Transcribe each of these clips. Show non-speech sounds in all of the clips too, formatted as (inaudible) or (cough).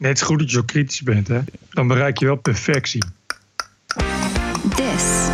Net zo goed dat je zo kritisch bent, hè? Dan bereik je wel perfectie. This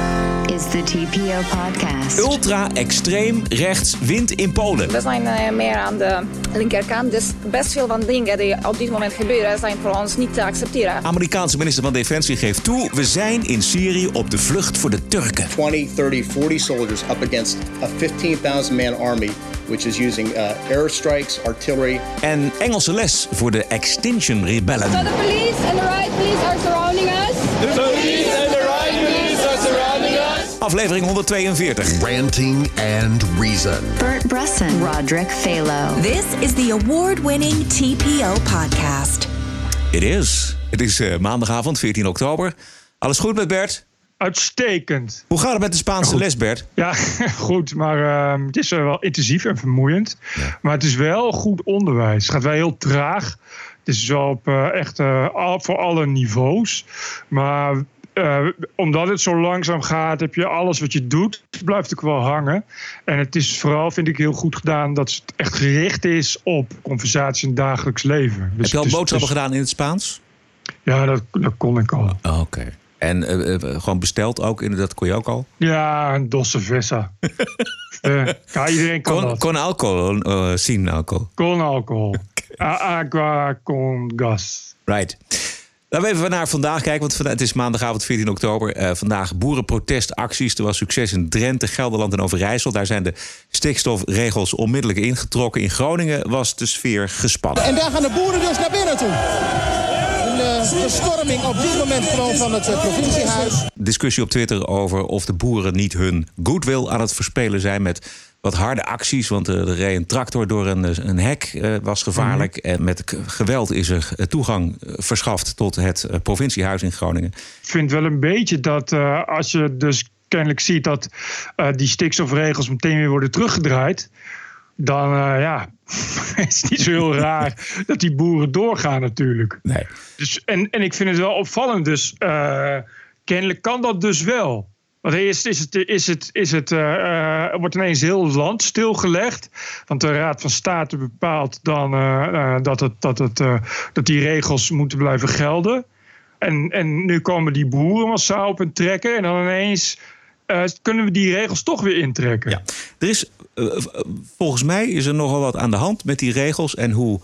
is the TPO podcast. Ultra extreem rechts wint in Polen. We zijn eh, meer aan de linkerkant, dus best veel van dingen die op dit moment gebeuren zijn voor ons niet te accepteren. Amerikaanse minister van Defensie geeft toe: we zijn in Syrië op de vlucht voor de Turken. 20, 30, 40 soldiers up against a 15,000 man army, which is using uh, airstrikes, artillery. En Engelse les voor de Extinction Rebellen. So the police and the riot police are surrounding us. The police and the riot police are surrounding us. Aflevering 142. Ranting and Reason. Bert Bresson, Roderick Phalo. This is the award-winning TPO podcast. Het is. Het is eh, maandagavond, 14 oktober. Alles goed met Bert? Uitstekend. Hoe gaat het met de Spaanse les, Bert? Ja, (laughs) goed, maar ehm, het is eh, wel intensief en vermoeiend. Maar het is wel goed onderwijs. Het gaat wel heel traag. Het is wel op eh, echt al, voor alle niveaus. Maar omdat het zo langzaam gaat, heb je alles wat je doet, blijft ook wel hangen. En het is vooral, vind ik, heel goed gedaan dat het echt gericht is op conversatie in het dagelijks leven. Dus Heb je al boodschappen is- gedaan in het Spaans? Ja, dat, dat kon ik al. Oh, Oké. En eh, eh, gewoon besteld ook, inderdaad, kon je ook al? Ja, een dosse vessa. (laughs) Eh, ja, iedereen kan Con, dat. con alcohol, eh sin alcohol. Con alcohol. (laughs) A- Agua con gas. Right. Laten we even naar vandaag kijken, want vandaag, het is maandagavond 14 oktober. Eh, vandaag boerenprotestacties. Er was succes in Drenthe, Gelderland en Overijssel. Daar zijn de stikstofregels onmiddellijk ingetrokken. In Groningen was de sfeer gespannen. En daar gaan de boeren dus naar binnen toe. Een eh, bestorming op dit moment gewoon van het eh, provinciehuis. Discussie op Twitter over of de boeren niet hun goodwill aan het verspelen zijn met wat harde acties. Want eh, er reed een tractor door een, een hek, eh, was gevaarlijk. En met geweld is er toegang verschaft tot het eh, provinciehuis in Groningen. Ik vind wel een beetje dat eh, als je dus kennelijk ziet dat eh, die stikstofregels meteen weer worden teruggedraaid. Dan eh, ja, (laughs) is het niet zo heel raar dat die boeren doorgaan natuurlijk. Nee. Dus, en, en ik vind het wel opvallend. Dus eh, kennelijk kan dat dus wel. Want eerst is het, is het, is het, eh, wordt ineens heel het land stilgelegd. Want de Raad van State bepaalt dan dat, het, dat, het, dat die regels moeten blijven gelden. En, en nu komen die boeren massaal op hun trekken. En dan ineens kunnen we die regels toch weer intrekken. Ja. Er is, volgens mij is er nogal wat aan de hand met die regels en hoe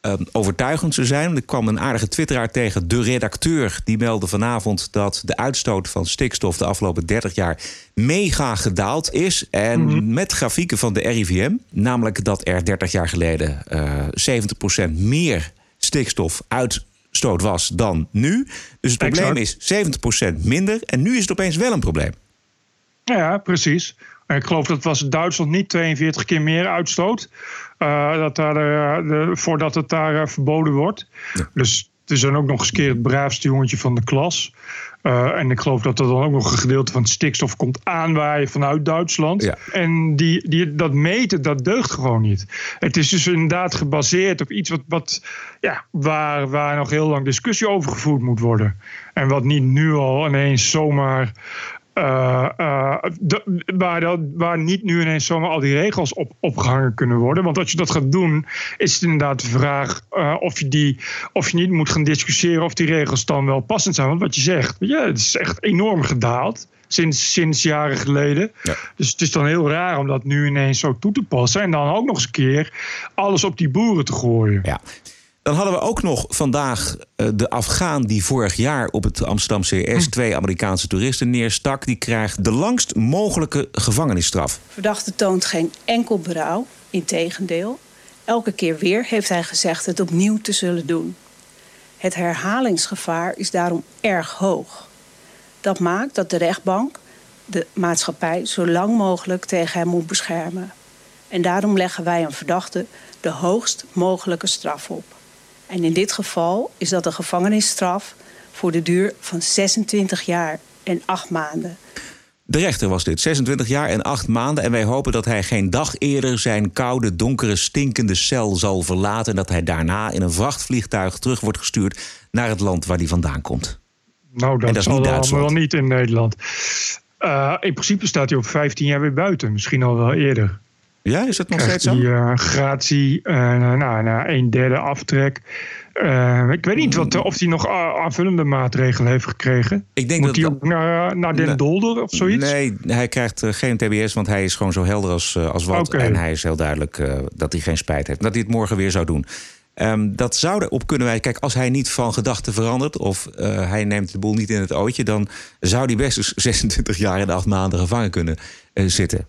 eh, overtuigend ze zijn. Ik kwam een aardige twitteraar tegen, de redacteur, die meldde vanavond dat de uitstoot van stikstof de afgelopen 30 jaar mega gedaald is. En met grafieken van de RIVM, namelijk dat er 30 jaar geleden eh 70% meer stikstof uitstoot was dan nu. Dus het probleem Exact. is 70% minder en nu is het opeens wel een probleem. Ja, precies. Ik geloof dat was Duitsland niet 42 keer meer uitstoot. eh, dat daar, eh, de, voordat het daar eh, verboden wordt. Dus het is dan ook nog eens keer het braafste jongetje van de klas. En ik geloof dat er dan ook nog een gedeelte van het stikstof komt aanwaaien vanuit Duitsland. Ja. En die, die, dat meten, dat deugt gewoon niet. Het is dus inderdaad gebaseerd op iets wat, wat, ja, waar, waar nog heel lang discussie over gevoerd moet worden. En wat niet nu al ineens zomaar. Eh, eh, de- waar, dat, waar niet nu ineens zomaar al die regels op, opgehangen kunnen worden. Want als je dat gaat doen, is het inderdaad de vraag eh, of, je die, of je niet moet gaan discussiëren of die regels dan wel passend zijn. Want wat je zegt, ja, het is echt enorm gedaald. Sinds, sinds jaren geleden. Ja. Dus het is dan heel raar om dat nu ineens zo toe te passen. En dan ook nog eens een keer alles op die boeren te gooien. Ja. Dan hadden we ook nog vandaag eh, de Afghaan die vorig jaar op het Amsterdam CS twee Amerikaanse toeristen neerstak. Die krijgt de langst mogelijke gevangenisstraf. Verdachte toont geen enkel berouw, integendeel. Elke keer weer heeft hij gezegd het opnieuw te zullen doen. Het herhalingsgevaar is daarom erg hoog. Dat maakt dat de rechtbank de maatschappij zo lang mogelijk tegen hem moet beschermen. En daarom leggen wij een verdachte de hoogst mogelijke straf op. En in dit geval is dat een gevangenisstraf voor de duur van 26 jaar en 8 maanden. De rechter was dit, 26 jaar en 8 maanden. En wij hopen dat hij geen dag eerder zijn koude, donkere, stinkende cel zal verlaten. En dat hij daarna in een vrachtvliegtuig terug wordt gestuurd naar het land waar hij vandaan komt. Nou, dat, En dat is zal niet Duitsland. wel niet in Nederland. Eh, in principe staat hij op 15 jaar weer buiten. Misschien al wel eerder. Ja, is dat nog steeds zo? Die uh, gratie, uh, nou, nou, een derde aftrek. Uh, ik weet niet wat, of hij nog aanvullende maatregelen heeft gekregen. Ik denk Moet dat hij ook naar, naar Den Dolder of zoiets? Nee, hij krijgt geen TBS, want hij is gewoon zo helder als, als wat. Okay. En hij is heel duidelijk dat hij geen spijt heeft. Dat hij het morgen weer zou doen. Um, dat zou erop kunnen wijzen. Kijk, als hij niet van gedachten verandert of uh, hij neemt de boel niet in het ootje, dan zou hij best eens (laughs) 26 jaar en 8 maanden gevangen kunnen uh, zitten.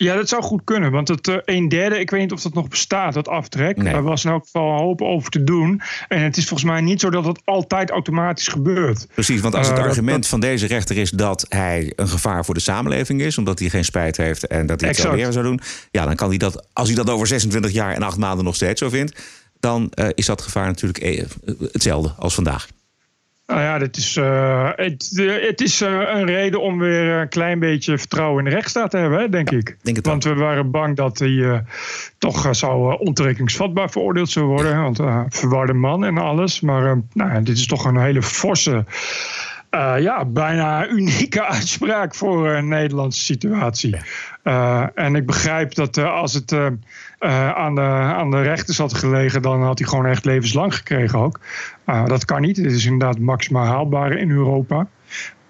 Ja, dat zou goed kunnen. Want het uh, een derde, ik weet niet of dat nog bestaat, dat aftrek. Nee. Daar was in elk geval een hoop over te doen. En het is volgens mij niet zo dat het altijd automatisch gebeurt. Precies, want als het Uh, argument dat- van deze rechter is dat hij een gevaar voor de samenleving is, omdat hij geen spijt heeft en dat hij het Exact. weer zou doen, ja, dan kan hij dat, als hij dat over 26 jaar en 8 maanden nog steeds zo vindt, dan eh, is dat gevaar natuurlijk eh, hetzelfde als vandaag. Nou ja, dit is, eh, het, eh, het is eh, een reden om weer een klein beetje vertrouwen in de rechtsstaat te hebben, hè, denk ik. denk want we waren bang dat hij toch zou ontoerekeningsvatbaar veroordeeld zou worden. Want verwarde man en alles. Maar nou, dit is toch een hele forse, eh, ja, bijna unieke (laughs) uitspraak voor een Nederlandse situatie. Eh, en ik begrijp dat eh, als het eh, eh, aan, de, aan de rechters had gelegen, dan had hij gewoon echt levenslang gekregen ook. Dat kan niet. Dit is inderdaad maximaal haalbaar in Europa.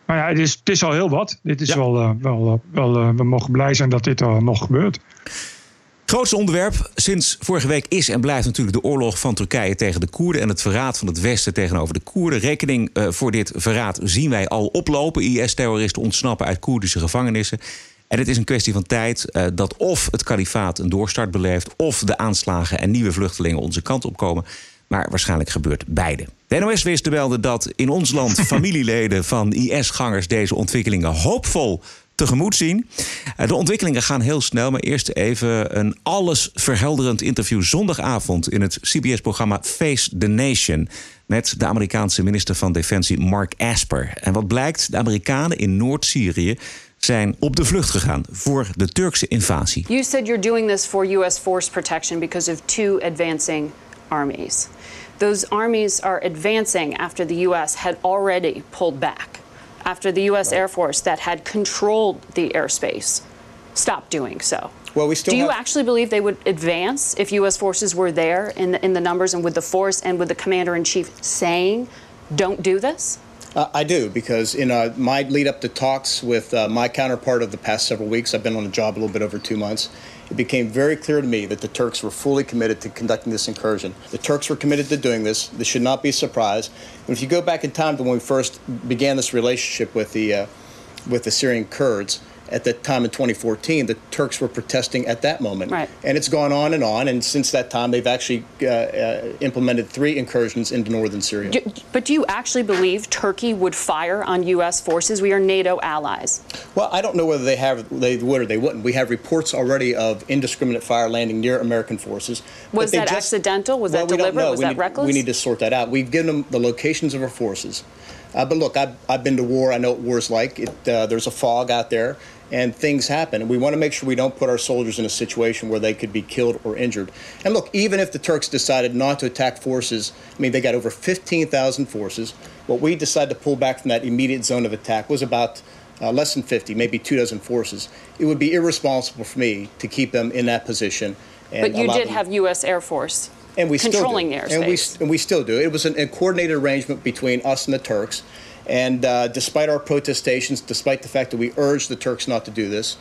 Maar ja, het is, het is al heel wat. Dit is Ja. wel, wel, wel we mogen blij zijn dat dit uh, nog gebeurt. Grootste onderwerp sinds vorige week is en blijft natuurlijk de oorlog van Turkije tegen de Koerden en het verraad van het Westen tegenover de Koerden. Rekening uh, voor dit verraad zien wij al oplopen. IS-terroristen ontsnappen uit Koerdische gevangenissen. En het is een kwestie van tijd uh, dat of het kalifaat een doorstart beleeft, of de aanslagen en nieuwe vluchtelingen onze kant opkomen. Maar waarschijnlijk gebeurt beide. De NOS wist te melden dat in ons land (laughs) familieleden van IS-gangers deze ontwikkelingen hoopvol tegemoet zien. Uh, De ontwikkelingen gaan heel snel, maar eerst even een alles verhelderend interview zondagavond in het CBS-programma Face the Nation met de Amerikaanse minister van Defensie Mark Asper. En wat blijkt, de Amerikanen in Noord-Syrië zijn op de vlucht gegaan voor de Turkse invasie. You said you're doing this for U.S. force protection because of two advancing armies. Those armies are advancing after the U.S. had already pulled back, after the U.S. Air Force that had controlled the airspace stopped doing so. Well, we still Do you actually believe they would advance if U.S. forces were there in the, in the numbers and with the force and with the commander in chief saying, don't do this? Uh, I do because in uh, my lead up to talks with uh, my counterpart of the past several weeks, I've been on the job a little bit over two months. It became very clear to me that the Turks were fully committed to conducting this incursion. The Turks were committed to doing this. This should not be a surprise. And if you go back in time to when we first began this relationship with the uh, with the Syrian Kurds, at that time in 2014, the Turks were protesting at that moment. Right. And it's gone on and on. And since that time, they've actually uh, uh, implemented three incursions into northern Syria. Do, but do you actually believe Turkey would fire on U.S. forces? We are NATO allies. Well, I don't know whether they have they would or they wouldn't. We have reports already of indiscriminate fire landing near American forces. Was that just- accidental? Was Well, that deliberate? Was we that need, reckless? We need to sort that out. We've given them the locations of our forces. Uh, but look, I've, I've been to war. I know what war's like. It, uh, there's a fog out there, and things happen. And we want to make sure we don't put our soldiers in a situation where they could be killed or injured. And look, even if the Turks decided not to attack forces, I mean, they got over 15,000 forces. What we decided to pull back from that immediate zone of attack was about uh, less than 50, maybe two dozen forces. It would be irresponsible for me to keep them in that position. And But you did them- have U.S. Air Force and we controlling still do. airspace. And we, and we still do. It was an, a coordinated arrangement between us and the Turks. And uh, despite our protestations, despite the fact that we urged the Turks not to do this,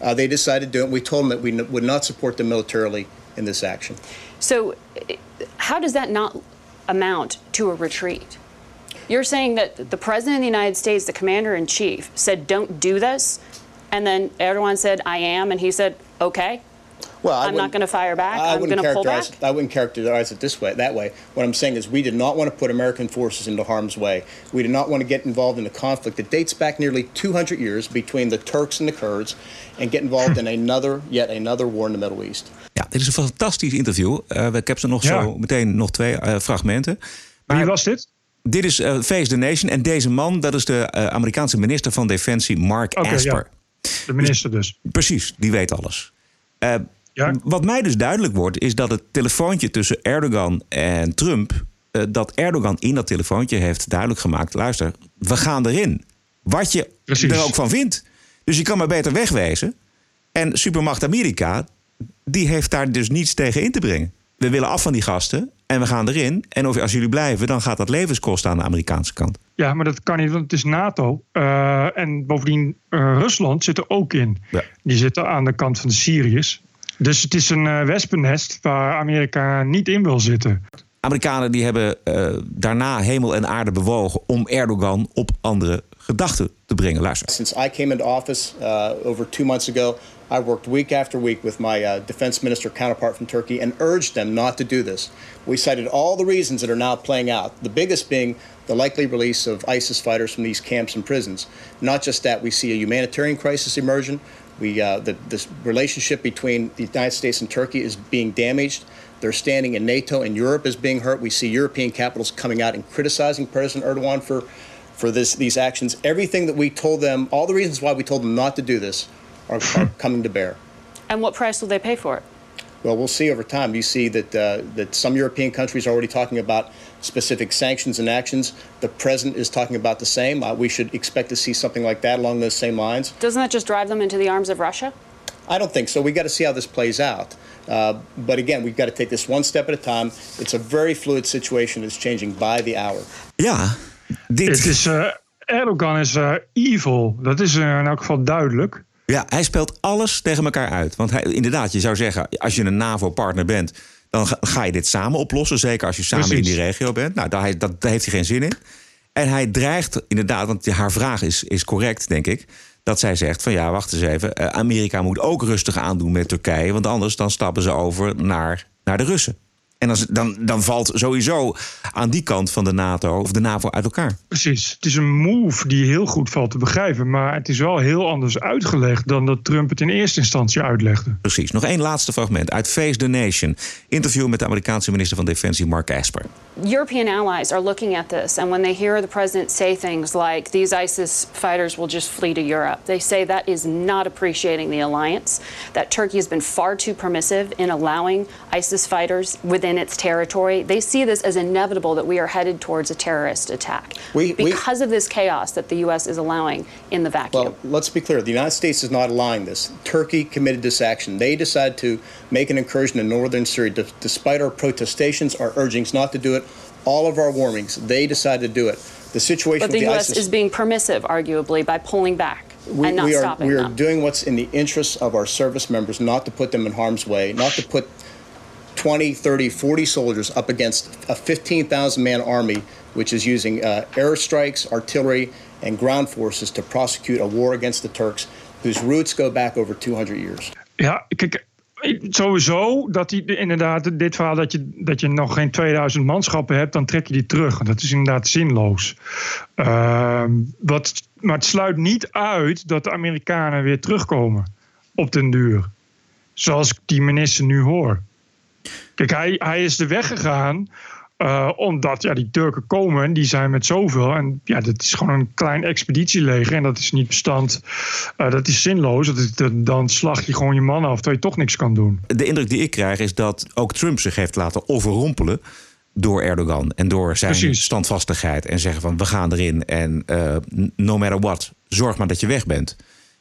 uh, they decided to do it. We told them that we would not support them militarily in this action. So, how does that not amount to a retreat? You're saying that the President of the United States, the Commander in Chief, said, don't do this. And then Erdogan said, I am. And he said, okay. Well, I I'm not wouldn't- going to fire back. I going to pull back. characterize it- I wouldn't characterize it this way, that way. What I'm saying is, we did not want to put American forces into harm's way. We did not want to get involved in a conflict that dates back nearly 200 years between the Turks and the Kurds, and get involved in another, yet another war in the Middle East. Ja, dit is een fantastisch interview. Uh, ik heb er nog Ja. zo meteen nog twee uh, fragmenten. Wie was dit? Dit is uh, Face the Nation. En deze man, dat is de uh, Amerikaanse minister van Defensie, Mark Asper. ja. De minister dus. Precies, die weet alles. Uh, Ja. Wat mij dus duidelijk wordt, is dat het telefoontje tussen Erdogan en Trump. Uh, dat Erdogan in dat telefoontje heeft duidelijk gemaakt: luister, we gaan erin. Wat je Precies. er ook van vindt. Dus je kan maar beter wegwezen. En supermacht Amerika, die heeft daar dus niets tegen in te brengen. We willen af van die gasten en we gaan erin. En of, als jullie blijven, dan gaat dat levenskosten aan de Amerikaanse kant. Ja, maar dat kan niet, want het is NATO. Uh, en bovendien, uh, Rusland zit er ook in. Ja. Die zitten aan de kant van de Syriërs. Dus het is een uh, wespennest waar Amerika niet in wil zitten. Amerikanen die hebben daarna hemel en aarde bewogen om Erdogan op andere gedachten te brengen. Luister. Since I came into office over two months ago, I worked week after week with my uh, defense minister counterpart from Turkey and urged them not to do this. We cited all the reasons that are now playing out, the biggest being the likely release of ISIS fighters from these camps and prisons. Not just that, we see a humanitarian crisis emerging. We, uh, the, this relationship between the United States and Turkey is being damaged. Their standing in NATO and Europe is being hurt. We see European capitals coming out and criticizing President Erdogan for, for this, these actions. Everything that we told them, all the reasons why we told them not to do this, are, are (laughs) coming to bear. And what price will they pay for it? Well, we'll see over time. You see that uh, that some European countries are already talking about specific sanctions and actions. The president is talking about the same. Uh, we should expect to see something like that along those same lines. Doesn't that just drive them into the arms of Russia? I don't think so. We've got to see how this plays out. Uh, but again, we've got to take this one step at a time. It's a very fluid situation. It's changing by the hour. Ja, dit het is uh, Erdogan is uh, evil. Dat is uh, in elk geval duidelijk. Ja, hij speelt alles tegen elkaar uit. Want hij, inderdaad, je zou zeggen, als je een NAVO-partner bent, dan ga je dit samen oplossen. Zeker als je samen in die regio bent. Nou, daar, heeft hij geen zin in. En hij dreigt inderdaad, want haar vraag is, is correct, denk ik. Dat zij zegt van ja, wacht eens even. Eh, Amerika moet ook rustig aandoen met Turkije. Want anders dan stappen ze over naar, naar de Russen. En dan, dan, dan valt sowieso aan die kant van de NATO of de NAVO uit elkaar. Precies. Het is een move die heel goed valt te begrijpen. Maar het is wel heel anders uitgelegd dan dat Trump het in eerste instantie uitlegde. Precies. Nog één laatste fragment uit Face the Nation. Interview met de Amerikaanse minister van Defensie Mark Esper. European allies are looking at this, and when they hear the president say things like these ISIS fighters will just flee to Europe, they say that is not appreciating the alliance. That Turkey has been far too permissive in allowing ISIS fighters within its territory. They see this as inevitable that we are headed towards a terrorist attack we, because we, of this chaos that the U.S. is allowing in the vacuum. Well, let's be clear: the United States is not allowing this. Turkey committed this action. They decided to make an incursion in northern Syria, despite our protestations, our urgings not to do it all of our warnings. They decided to do it. The situation but the, the U.S. ISIS, is being permissive, arguably, by pulling back we, and not we are, stopping we are them. doing what's in the interests of our service members, not to put them in harm's way, not to put 20, 30, 40 soldiers up against a 15,000 man army, which is using uh, airstrikes, artillery, and ground forces to prosecute a war against the Turks, whose roots go back over 200 years. Ja, kijk, sowieso dat die inderdaad, dit verhaal dat je, dat je nog geen 2000 manschappen hebt, dan trek je die terug. Dat is inderdaad zinloos. Uh, wat, maar het sluit niet uit dat de Amerikanen weer terugkomen op den duur. Zoals ik die minister nu hoor. Kijk, hij, hij is de weg gegaan uh, omdat ja, die Turken komen, die zijn met zoveel. En ja, dat is gewoon een klein expeditieleger. En dat is niet bestand. Uh, dat is zinloos. Dat is, dan slag je gewoon je man af, terwijl je toch niks kan doen. De indruk die ik krijg is dat ook Trump zich heeft laten overrompelen door Erdogan en door zijn Precies. standvastigheid. En zeggen van we gaan erin en uh, no matter what, zorg maar dat je weg bent.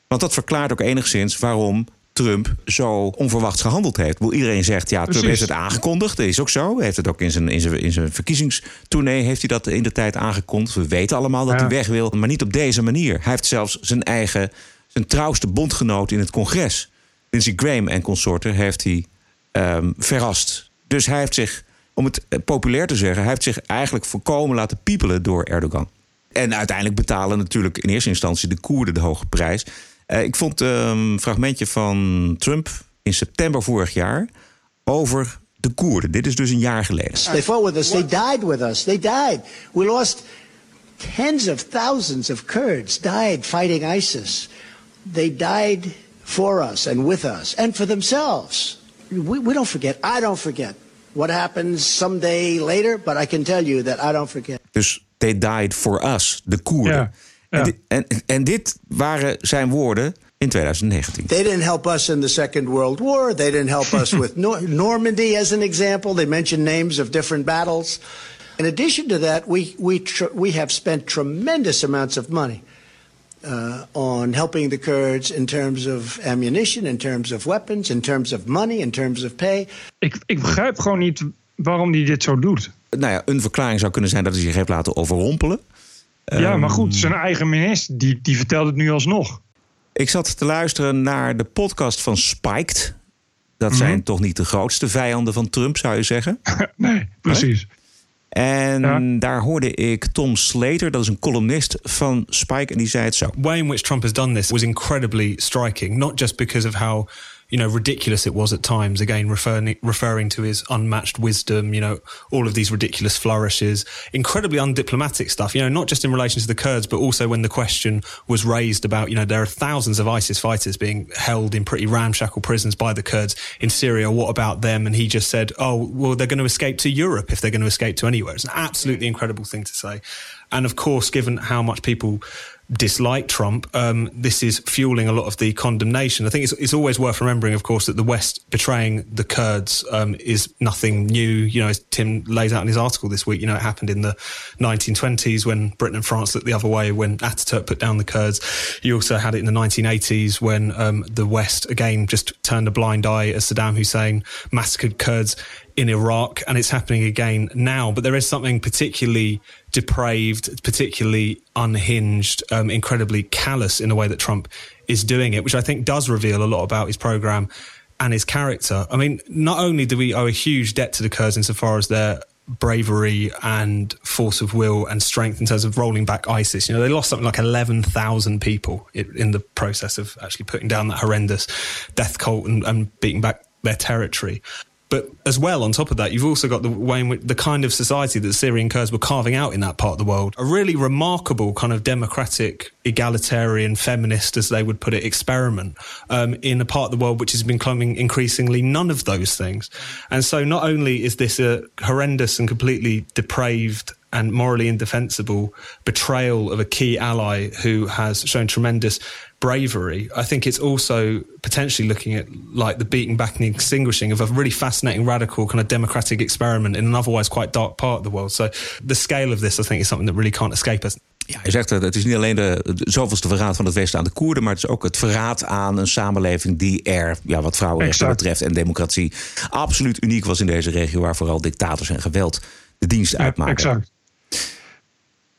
Want dat verklaart ook enigszins waarom Trump zo onverwachts gehandeld heeft. Iedereen zegt, ja, Trump heeft het aangekondigd. Dat is ook zo. Hij heeft het ook in zijn, in zijn, in zijn verkiezingstournee heeft hij dat in de tijd aangekondigd. We weten allemaal dat ja. hij weg wil, maar niet op deze manier. Hij heeft zelfs zijn eigen, zijn trouwste bondgenoot in het congres, Lindsey Graham en consorten, heeft hij um, verrast. Dus hij heeft zich, om het eh, populair te zeggen, hij heeft zich eigenlijk voorkomen laten piepelen door Erdogan. En uiteindelijk betalen natuurlijk in eerste instantie de Koerden de hoge prijs. Uh, ik vond een fragmentje van Trump in september vorig jaar over de Koerden. Dit is dus een jaar geleden. They fought with us. They died with us. They died. We lost tens of thousands of Kurds died fighting ISIS. They died for us and with us and for themselves. We, we don't forget. I don't forget. What happens someday later, but I can tell you that I don't forget. Dus they died for us, de Koerden. Ja. Ja. En, dit, en, en, dit waren zijn woorden in 2019. They didn't help us in the Second World War. They didn't help us (laughs) with Nor Normandy, as an example. They mentioned names of different battles. In addition to that, we, we, we have spent tremendous amounts of money uh, on helping the Kurds in terms of ammunition, in terms of weapons, in terms of money, in terms of pay. Ik, ik begrijp gewoon niet waarom hij dit zo doet. Nou ja, een verklaring zou kunnen zijn dat hij zich heeft laten overrompelen. Ja, maar goed, Ehm, zijn eigen minister, die, die vertelt het nu alsnog. Ik zat te luisteren naar de podcast van Spiked. Dat Mhm. zijn toch niet de grootste vijanden van Trump, zou je zeggen? (laughs) nee, precies. En daar hoorde ik Tom Slater, dat is een columnist van Spike, en die zei het zo. way in which Trump has done this was incredibly striking, not just because of how you know ridiculous it was at times. Again, referring referring to his unmatched wisdom, you know, all of these ridiculous flourishes, incredibly undiplomatic stuff. You know, not just in relation to the Kurds, but also when the question was raised about you know there are thousands of ISIS fighters being held in pretty ramshackle prisons by the Kurds in Syria. What about them? And he just said, "Oh, well, they're going to escape to Europe if they're going to escape to anywhere." It's an absolutely incredible thing to say. And of course, given how much people dislike Trump, um, this is fueling a lot of the condemnation. I think it's, it's always worth remembering, of course, that the West betraying the Kurds um, is nothing new. You know, as Tim lays out in his article this week, you know, it happened in the 1920s when Britain and France looked the other way when Ataturk put down the Kurds. You also had it in the 1980s when um, the West, again, just turned a blind eye as Saddam Hussein massacred Kurds in Iraq, and it's happening again now. But there is something particularly depraved, particularly unhinged, um, incredibly callous in the way that Trump is doing it, which I think does reveal a lot about his program and his character. I mean, not only do we owe a huge debt to the Kurds insofar as their bravery and force of will and strength in terms of rolling back ISIS. You know, they lost something like 11,000 people in the process of actually putting down that horrendous death cult and, and beating back their territory. But as well, on top of that, you've also got the way in which the kind of society that Syrian Kurds were carving out in that part of the world. A really remarkable kind of democratic, egalitarian, feminist, as they would put it, experiment um, in a part of the world which has been becoming increasingly none of those things. And so not only is this a horrendous and completely depraved and morally indefensible betrayal of a key ally who has shown tremendous bravery. I think it's also potentially looking at like the beating back and extinguishing of a really fascinating, radical kind of democratic experiment in an otherwise quite dark part of the world. So the scale of this, I think, is something that really can't escape us. Ja, je zegt dat het is niet alleen de, de zoveelste verraad van het Westen aan de Koerden, maar het is ook het verraad aan een samenleving die er, ja, wat vrouwenrechten Exact. betreft en democratie, absoluut uniek was in deze regio, waar vooral dictators en geweld de dienst uitmaken. Exact.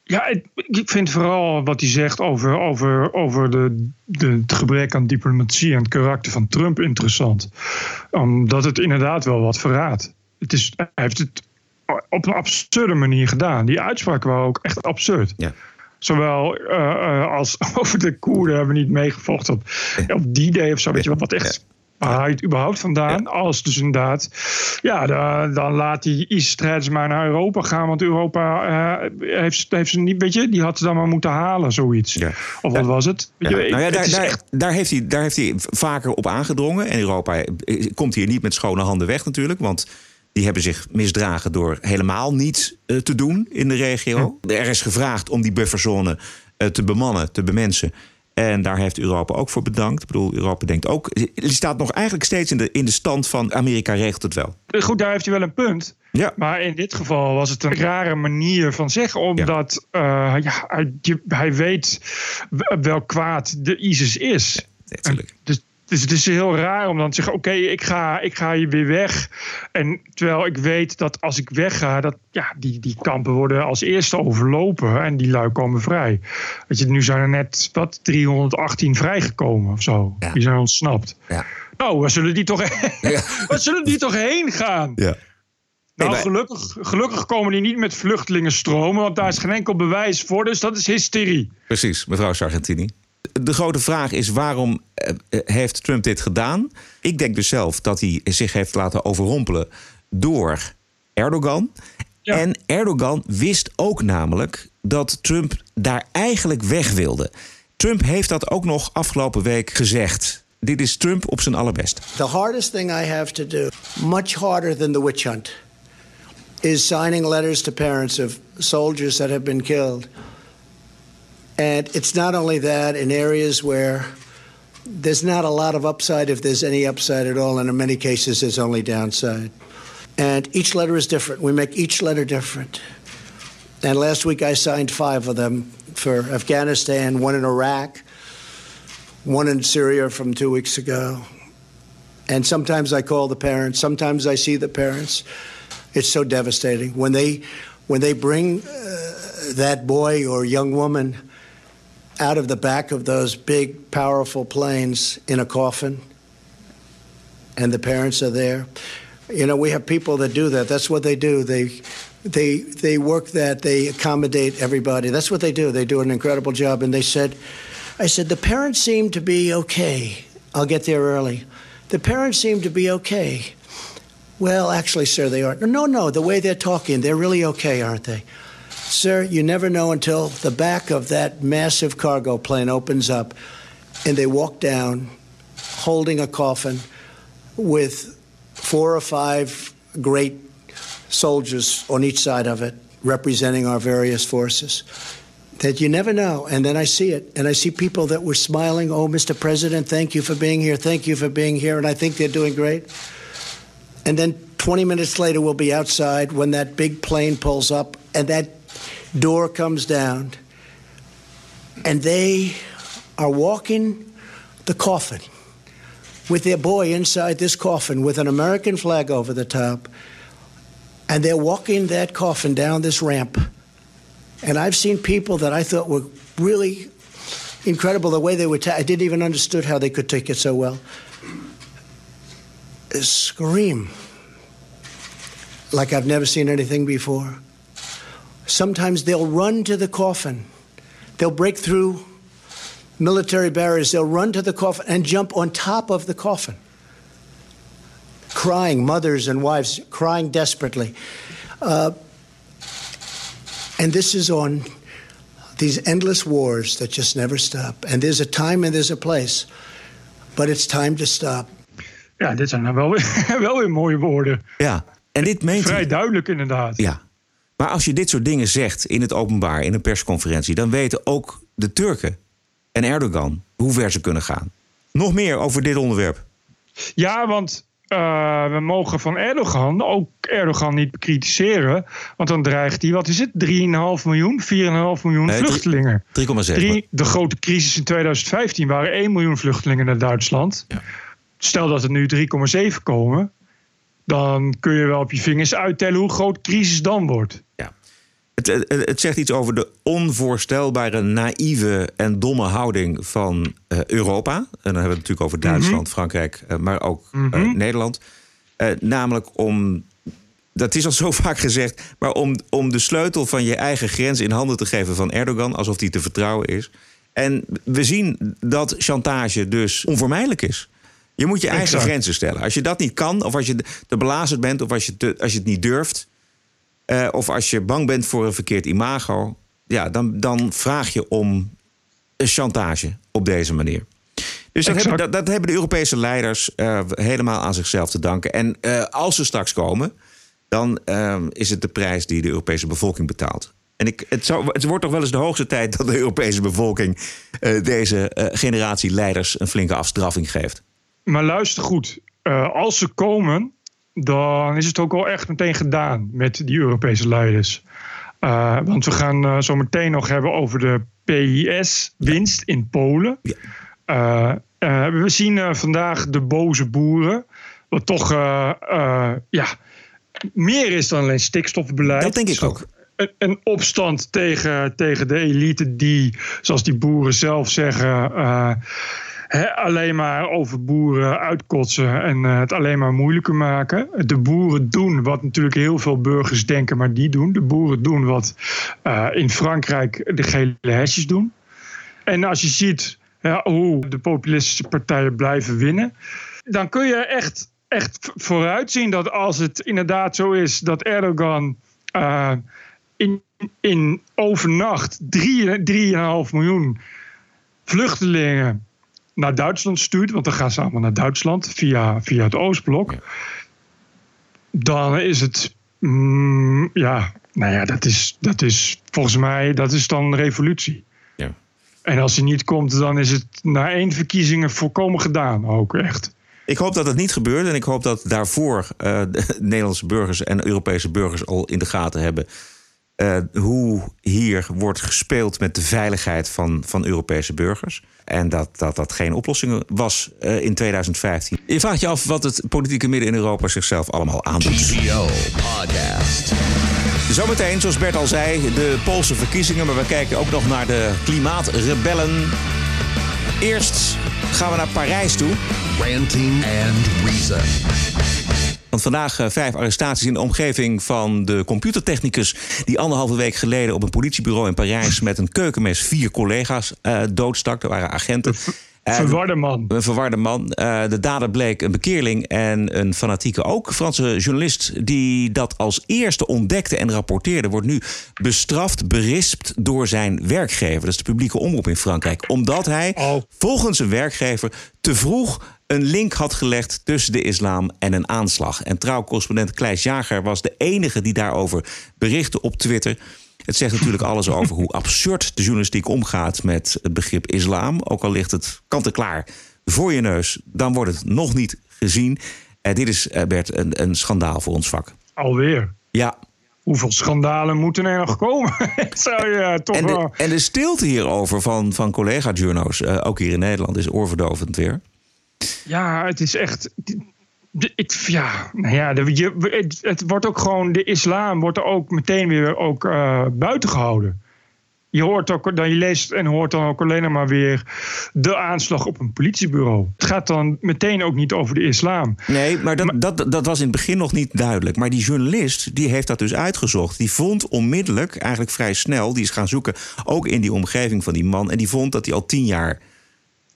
Ja, ik vind vooral wat hij zegt over, over, over de, de, het gebrek aan diplomatie en het karakter van Trump interessant. Omdat het inderdaad wel wat verraadt. Het is, hij heeft het op een absurde manier gedaan. Die uitspraken waren ook echt absurd. Ja. Zowel eh, eh, als (laughs) over de Koerden hebben we niet meegevochten op, op die day of zo. Weet je wat, wat echt. Haal je het überhaupt vandaan? Als dus inderdaad, ja, dan, dan laat die IS-strijders maar naar Europa gaan. Want Europa eh, heeft, heeft ze niet, weet je, die had ze dan maar moeten halen, zoiets. Of wat was het? Ja. je, nou ja, het daar, is daar, echt- daar, heeft hij, daar heeft hij vaker op aangedrongen. En Europa eh, komt hier niet met schone handen weg natuurlijk. Want die hebben zich misdragen door helemaal niets eh, te doen in de regio. Er is gevraagd om die bufferzone eh, te bemannen, te bemensen. En daar heeft Europa ook voor bedankt. Ik bedoel, Europa denkt ook... Die staat nog eigenlijk steeds in de, in de stand van... Amerika regelt het wel. Goed, daar heeft hij wel een punt. Ja. Maar in dit geval was het een rare manier van zeggen. Omdat eh, ja, hij, je- hij weet welk kwaad de ISIS is. En Dus, dus het is heel raar om dan te zeggen: Oké, ik, ga, ik ga hier weer weg. En terwijl ik weet dat als ik wegga, dat ja, die, die kampen worden als eerste overlopen. En die lui komen vrij. Weet je, nu zijn er net wat 318 vrijgekomen of zo. Die zijn ontsnapt. Ja. Nou, waar zullen die toch, (laughs) waar zullen die toch heen gaan? Ja. Nou, gelukkig, gelukkig komen die niet met vluchtelingenstromen, want daar is geen enkel bewijs voor, dus dat is hysterie. Precies, mevrouw Sargentini. De grote vraag is waarom eh, eh, heeft Trump dit gedaan? Ik denk dus zelf dat hij zich heeft laten overrompelen door Erdogan. En Erdogan wist ook namelijk dat Trump daar eigenlijk weg wilde. Trump heeft dat ook nog afgelopen week gezegd. Dit is Trump op zijn allerbest. The hardest thing I have to do, much harder than the witch hunt, is signing letters to parents of soldiers that have been killed. And it's not only that in areas where there's not a lot of upside, if there's any upside at all, and in many cases there's only downside. And each letter is different. We make each letter different. And last week I signed five of them for Afghanistan, one in Iraq, one in Syria from two weeks ago. And sometimes I call the parents, sometimes I see the parents. It's so devastating. When they, when they bring uh, that boy or young woman out of the back of those big, powerful planes in a coffin, and the parents are there. You know, we have people that do that. That's what they do. They they they work that. They accommodate everybody. That's what they do. They do an incredible job. And they said, I said the parents seem to be okay. I'll get there early. The parents seem to be okay. Well, actually, sir, they aren't. No, no. The way they're talking, they're really okay, aren't they? Sir, you never know until the back of that massive cargo plane opens up and they walk down holding a coffin with four or five great soldiers on each side of it representing our various forces that you never know. And then I see it, and I see people that were smiling, oh, Mr. President, thank you for being here, thank you for being here, and I think they're doing great. And then 20 minutes later, we'll be outside when that big plane pulls up and that door comes down, and they are walking the coffin with their boy inside this coffin with an American flag over the top. And they're walking that coffin down this ramp. And I've seen people that I thought were really incredible the way they were. Ta- I didn't even understood how they could take it so well. Scream like I've never seen anything before. Sometimes they'll run to the coffin. They'll break through military barriers. They'll run to the coffin and jump on top of the coffin, crying, mothers and wives crying desperately. Uh, and this is on these endless wars that just never stop. And there's a time and there's a place, but it's time to stop. Ja, dit zijn dan wel weer, (laughs) wel weer mooie woorden. Ja, en dit meent Vrij duidelijk inderdaad. Ja, maar als je dit soort dingen zegt in het openbaar, in een persconferentie, dan weten ook de Turken en Erdogan hoe ver ze kunnen gaan. Nog meer over dit onderwerp. Ja, want uh, we mogen van Erdogan ook Erdogan niet bekritiseren. Want dan dreigt hij, wat is het, 3,5 miljoen, 4,5 miljoen Nee, vluchtelingen. 3,7. Drie- de grote crisis in 2015 waren 1 miljoen vluchtelingen naar Duitsland. Stel dat er nu 3,7 komen. Dan kun je wel op je vingers uittellen hoe groot de crisis dan wordt. Het, het, het zegt iets over de onvoorstelbare, naïeve en domme houding van eh, Europa. En dan hebben we het natuurlijk over Duitsland, Frankrijk, eh, maar ook eh, Mhm. Nederland. Namelijk om, dat is al zo (laughs) vaak gezegd, maar om, om de sleutel van je eigen grens in handen te geven van Erdogan, alsof die te vertrouwen is. En we zien dat chantage dus onvermijdelijk is. Je moet je eigen Exact. grenzen stellen. Als je dat niet kan, of als je te belazerd bent, of als je, te- als je het niet durft, eh, of als je bang bent voor een verkeerd imago, ja, dan, dan vraag je om een chantage op deze manier. Dus dat hebben, dat, dat hebben de Europese leiders eh, helemaal aan zichzelf te danken. En eh, als ze straks komen, dan is het de prijs die de Europese bevolking betaalt. En ik, het, zou, het wordt toch wel eens de hoogste tijd dat de Europese bevolking deze generatie leiders een flinke afstraffing geeft. Maar luister goed, als ze komen, dan is het ook al echt meteen gedaan met die Europese leiders. Eh, want we gaan eh, zo meteen nog hebben over de PIS-winst in Polen. Eh, we zien vandaag de boze boeren, wat toch ja, meer is dan alleen stikstofbeleid. Dat denk ik ook. Een, een opstand tegen, tegen de elite die, zoals die boeren zelf zeggen, alleen maar over boeren uitkotsen en eh, het alleen maar moeilijker maken. De boeren doen wat natuurlijk heel veel burgers denken, maar die doen. De boeren doen wat eh, in Frankrijk de gele hesjes doen. En als je ziet hoe de populistische partijen blijven winnen, dan kun je echt, echt vooruitzien dat als het inderdaad zo is dat Erdogan eh, in, in overnacht 3,5 miljoen vluchtelingen naar Duitsland stuurt, want dan gaan ze allemaal naar Duitsland via, via het Oostblok, dan is het, mm, ja, nou ja, dat is, dat is volgens mij, dat is dan revolutie. Ja. En als hij niet komt, dan is het na één verkiezingen volkomen gedaan, ook echt. Ik hoop dat het niet gebeurt en ik hoop dat daarvoor eh, de (laughs) Nederlandse burgers en Europese burgers al in de gaten hebben uh, hoe hier wordt gespeeld met de veiligheid van, van Europese burgers. En dat dat, dat geen oplossing was uh, in 2015. Je vraagt je af wat het politieke midden in Europa zichzelf allemaal aandoet. TPO Podcast. Zometeen, zoals Bert al zei, de Poolse verkiezingen. Maar we kijken ook nog naar de klimaatrebellen. Eerst gaan we naar Parijs toe. Ranting and Reason. Want vandaag uh, vijf arrestaties in de omgeving van de computertechnicus... die anderhalve week geleden op een politiebureau in Parijs... met een keukenmes vier collega's uh, doodstak. Er waren agenten. Uh, verwarde man. Een verwarde man. Uh, de dader bleek een bekeerling en een fanatieke ook. Franse journalist die dat als eerste ontdekte en rapporteerde... wordt nu bestraft, berispt door zijn werkgever. Dat is de publieke omroep in Frankrijk. Omdat hij oh. volgens een werkgever te vroeg een link had gelegd tussen de islam en een aanslag. En trouwcorrespondent Kleis Jager was de enige die daarover berichtte op Twitter. Het zegt natuurlijk alles over hoe absurd de journalistiek omgaat met het begrip islam. Ook al ligt het kant-en-klaar voor je neus, dan wordt het nog niet gezien. Uh, dit is, uh, Bert, een, een schandaal voor ons vak. Alweer? Ja, hoeveel schandalen moeten er nog komen? (laughs) Zou je toch en, de, wel... en de stilte hierover van, van collega-journo's, uh, ook hier in Nederland, is oorverdovend weer. Ja, het is echt. Ja, nou ja, de, je, het, het, wordt ook gewoon. De islam wordt er ook meteen weer ook, uh, buiten gehouden. Je hoort ook, dan je leest en hoort dan ook alleen maar weer de aanslag op een politiebureau. Het gaat dan meteen ook niet over de islam. Nee, maar dat, dat, dat was in het begin nog niet duidelijk. Maar die journalist die heeft dat dus uitgezocht. Die vond onmiddellijk, eigenlijk vrij snel, die is gaan zoeken, ook in die omgeving van die man. En die vond dat hij al tien jaar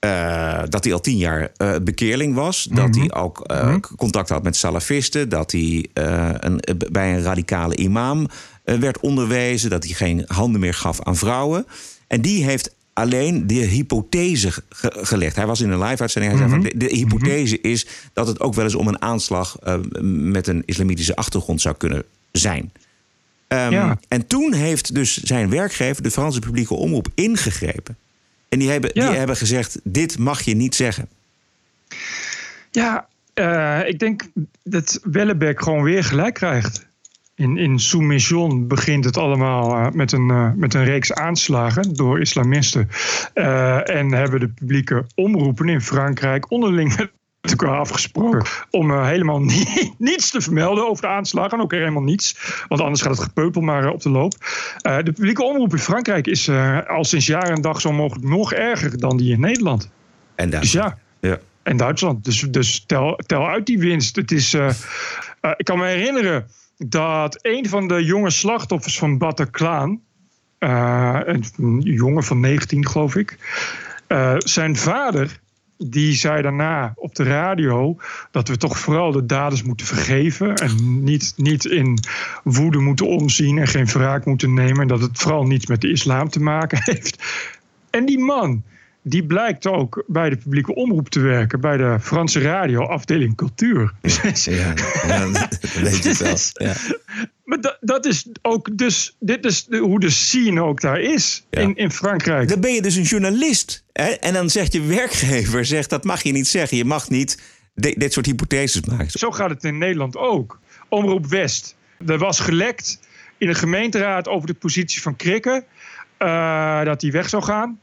uh, dat hij al tien jaar uh, bekeerling was. Dat hij mhm. ook uh, contact had met salafisten. Dat hij een, bij een radicale imam werd onderwezen. Dat hij geen handen meer gaf aan vrouwen. En die heeft alleen de hypothese ge gelegd. Hij was in een live-uitzending. Hij zei van mhm. de, de hypothese is dat het ook wel eens om een aanslag met een islamitische achtergrond zou kunnen zijn. Um, ja. En toen heeft dus zijn werkgever, de Franse publieke omroep, ingegrepen. En die hebben, die hebben gezegd: dit mag je niet zeggen. Ja, uh, ik denk dat Wellebeck gewoon weer gelijk krijgt. In, in Soumission begint het allemaal uh, met, een, uh, met een reeks aanslagen door islamisten. en hebben de publieke omroepen in Frankrijk onderling met elkaar afgesproken om uh, helemaal (laughs) nie, niets te vermelden over de aanslagen. Ook helemaal niets, want anders gaat het gepeupel maar uh, op de loop. Uh, de publieke omroep in Frankrijk is al sinds jaar en dag zo mogelijk nog erger dan die in Nederland. En Duitsland. Dus ja. ja. En Duitsland. Dus, dus tel, tel uit die winst. Het is, ik kan me herinneren dat een van de jonge slachtoffers van Bataclan, een jongen van 19 geloof ik, zijn vader die zei daarna op de radio dat we toch vooral de daders moeten vergeven. En niet, niet in woede moeten omzien en geen wraak moeten nemen. En dat het vooral niets met de islam te maken (laughs) heeft. En die man, die blijkt ook bij de publieke omroep te werken, bij de Franse radio, afdeling cultuur. Ja, ja, dat weet je (laughs) wel. Ja. Maar dat, dat is ook dus, dit is de, hoe de scene ook daar is in, in Frankrijk. Dan ben je dus een journalist. Hè? En dan zegt je werkgever, zegt, dat mag je niet zeggen. Je mag niet dit soort hypotheses maken. Zo gaat het in Nederland ook. Omroep West. Er was gelekt in de gemeenteraad over de positie van Krikke. Uh, dat hij weg zou gaan.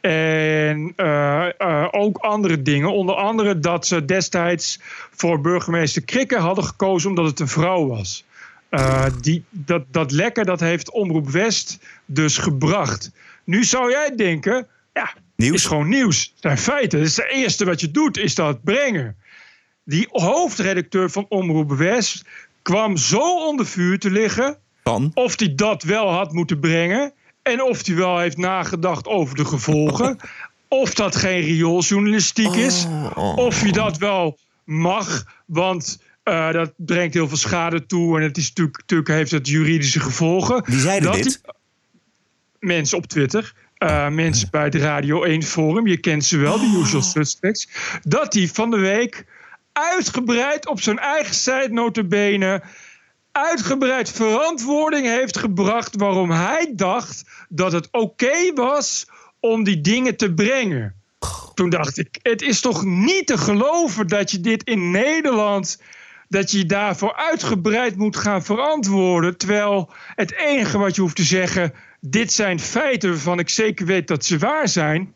En uh, uh, ook andere dingen. Onder andere dat ze destijds voor burgemeester Krikke hadden gekozen omdat het een vrouw was. Uh, die, dat, dat lekker dat heeft Omroep West dus gebracht. Nu zou jij denken, ja, nieuws. is gewoon nieuws. Het zijn feiten. Het is het eerste wat je doet, is dat brengen. Die hoofdredacteur van Omroep West kwam zo onder vuur te liggen. Van? Of hij dat wel had moeten brengen. En of hij wel heeft nagedacht over de gevolgen. (laughs) of dat geen riooljournalistiek is. Oh, oh, of je dat wel mag. Want uh, dat brengt heel veel schade toe. En het is natuurlijk, natuurlijk heeft het juridische gevolgen. Wie zeiden dat dit? mensen op Twitter. Uh, mensen bij het Radio 1 Forum. Je kent ze wel, de oh. usual suspects. Dat hij van de week uitgebreid op zijn eigen site notabene... uitgebreid verantwoording heeft gebracht... waarom hij dacht dat het oké was om die dingen te brengen. Toen dacht ik, het is toch niet te geloven dat je dit in Nederland dat je je daarvoor uitgebreid moet gaan verantwoorden. Terwijl het enige wat je hoeft te zeggen, dit zijn feiten waarvan ik zeker weet dat ze waar zijn.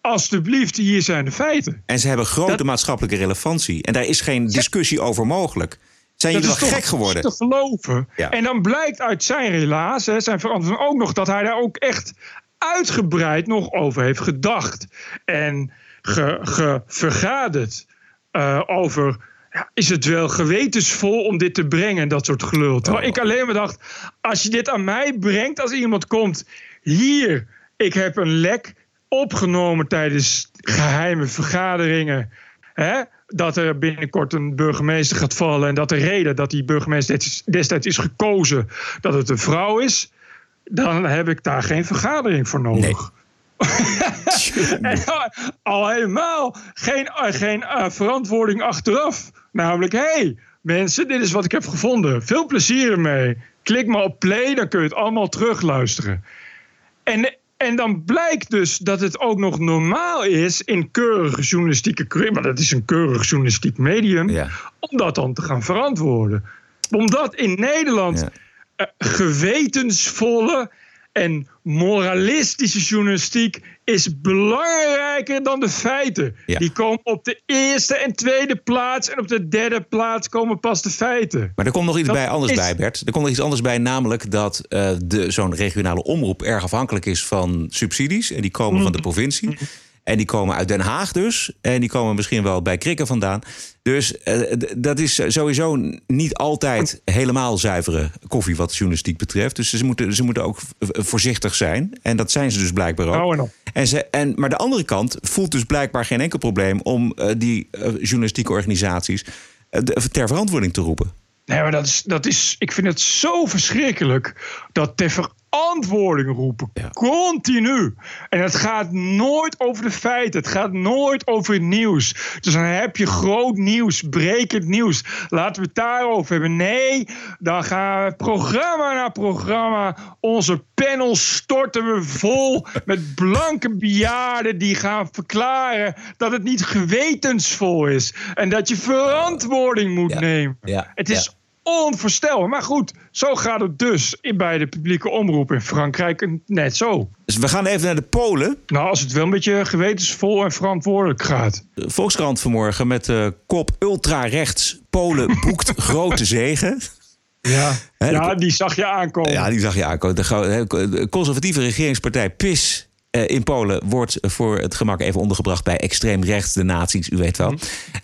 Alsjeblieft, hier zijn de feiten. En ze hebben grote maatschappelijke relevantie. En daar is geen discussie over mogelijk. Zijn jullie wel gek geworden? te geloven. En dan blijkt uit zijn relaas, hè, zijn verantwoording ook nog... dat hij daar ook echt uitgebreid nog over heeft gedacht. En ge, ge vergaderd uh, over... Ja, is het wel gewetensvol om dit te brengen, dat soort gelul. Terwijl ik alleen maar dacht, als je dit aan mij brengt, als iemand komt... hier, ik heb een lek opgenomen tijdens geheime vergaderingen... Hè, dat er binnenkort een burgemeester gaat vallen en dat de reden dat die burgemeester destijds is gekozen dat het een vrouw is, dan heb ik daar geen vergadering voor nodig. (laughs) en al helemaal geen, eh, geen uh, verantwoording achteraf. Namelijk, hé hey, mensen, dit is wat ik heb gevonden. Veel plezier ermee. Klik maar op play, dan kun je het allemaal terugluisteren. En en dan blijkt dus dat het ook nog normaal is in keurige journalistieke... maar dat is een keurig journalistiek medium... om dat dan te gaan verantwoorden. Omdat in Nederland ja. gewetensvolle en moralistische journalistiek is belangrijker dan de feiten. Die komen op de eerste en tweede plaats. En op de derde plaats komen pas de feiten. Maar er komt nog iets bij anders bij, Bert. Er komt nog iets anders bij, namelijk dat uh, zo'n regionale omroep erg afhankelijk is van subsidies. En die komen van de provincie. Mhm. En die komen uit Den Haag dus. En die komen misschien wel bij Krikken vandaan. Dus uh, dat is sowieso niet altijd helemaal zuivere koffie wat journalistiek betreft. Dus ze moeten, ze moeten ook voorzichtig zijn. En dat zijn ze dus blijkbaar ook. Oh, en ze, en, maar de andere kant voelt dus blijkbaar geen enkel probleem om uh, die uh, journalistieke organisaties ter verantwoording te roepen. Nee, maar dat is, dat is, ik vind het zo verschrikkelijk dat ter verantwoording roepen. Continu. En het gaat nooit over de feiten. Het gaat nooit over het nieuws. Dus dan heb je groot nieuws, brekend nieuws. Laten we het daarover hebben. Nee, dan gaan we programma na programma. Onze panel storten we vol met blanke bejaarden die gaan verklaren dat het niet gewetensvol is. En dat je verantwoording moet nemen. Ja. Het is onvoorstelbaar. Maar goed, zo gaat het dus bij de publieke omroep in Frankrijk net zo. Dus we gaan even naar de Polen. Nou, als het wel een beetje gewetensvol en verantwoordelijk gaat. De Volkskrant vanmorgen met de kop ultra-rechts. Polen (laughs) boekt grote zegen. Ja, ja, die zag je aankomen. Ja, die zag je aankomen. De conservatieve regeringspartij PIS uh, in Polen wordt voor het gemak even ondergebracht bij extreem rechts, de nazi's, u weet wel.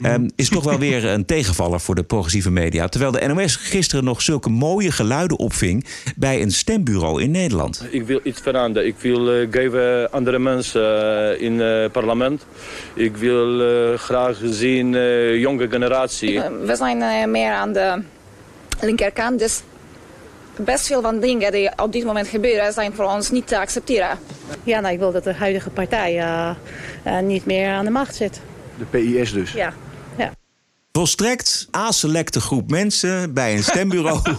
Um, is toch wel weer een tegenvaller voor de progressieve media. Terwijl de NOS gisteren nog zulke mooie geluiden opving bij een stembureau in Nederland. Ik wil iets veranderen. Ik wil uh, geven andere mensen uh, in het parlement. Ik wil graag zien jonge generatie. We zijn meer aan de linkerkant, dus best veel van dingen die op dit moment gebeuren zijn voor ons niet te accepteren. Ja, nou, ik wil dat de huidige partij uh, uh, niet meer aan de macht zit. De PIS dus? Ja. ja. Volstrekt aselecte groep mensen bij een stembureau. (laughs)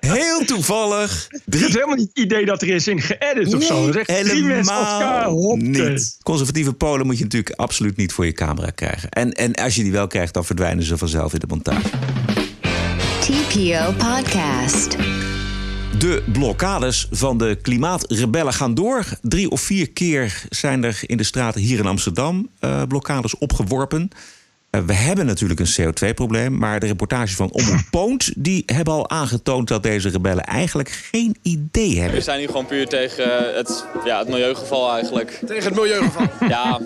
Heel toevallig. Er is helemaal niet het idee dat er is in geëdit of zo. Dat helemaal niet. Conservatieve Polen moet je natuurlijk absoluut niet voor je camera krijgen. En, en als je die wel krijgt, dan verdwijnen ze vanzelf in de montage. TPO Podcast. De blokkades van de klimaatrebellen gaan door. Drie of vier keer zijn er in de straten hier in Amsterdam uh, blokkades opgeworpen. Uh, we hebben natuurlijk een CO2-probleem, maar de reportages van Omroep (laughs) Poont... die hebben al aangetoond dat deze rebellen eigenlijk geen idee hebben. We zijn hier gewoon puur tegen het, ja, het milieugeval eigenlijk. Tegen het milieugeval? (laughs) ja,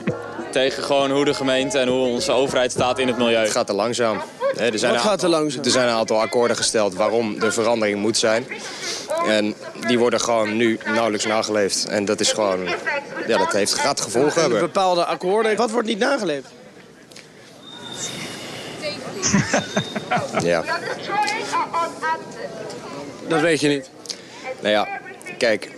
tegen gewoon hoe de gemeente en hoe onze overheid staat in het milieu. Het gaat te langzaam. er zijn Wat gaat te langzaam? Er zijn een aantal akkoorden gesteld waarom de verandering moet zijn. En die worden gewoon nu nauwelijks nageleefd. En dat is gewoon... Ja, dat heeft, gaat gevolgen hebben. Bepaalde akkoorden. Wat wordt niet nageleefd? (laughs) ja. Dat weet je niet. Nou ja, kijk.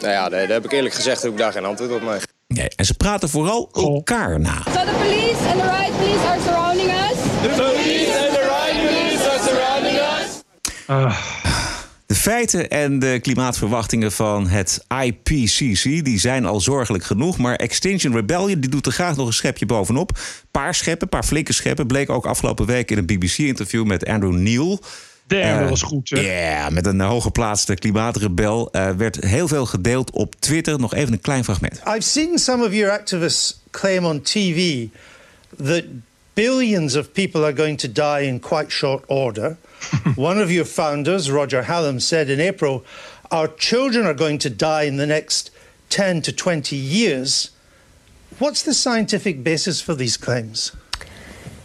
Nou ja, daar heb ik eerlijk gezegd heb ik daar geen antwoord op mee. Nee, en ze praten vooral elkaar na. So the police and the riot police are surrounding us. The police and the riot police are surrounding us. Uh. De feiten en de klimaatverwachtingen van het IPCC die zijn al zorgelijk genoeg. Maar Extinction Rebellion die doet er graag nog een schepje bovenop. Paar scheppen, paar flinke scheppen. Bleek ook afgelopen week in een BBC-interview met Andrew Neil. Damn, Eh, dat was goed. Ja, met een hooggeplaatste klimaatrebel. eh, werd heel veel gedeeld op Twitter. Nog even een klein fragment. I've seen some of your activists claim on TV that billions of people are going to die in quite short order. (laughs) One of your founders, Roger Hallam, said in April, Our children are going to die in the next 10 to 20 years. What's the scientific basis for these claims?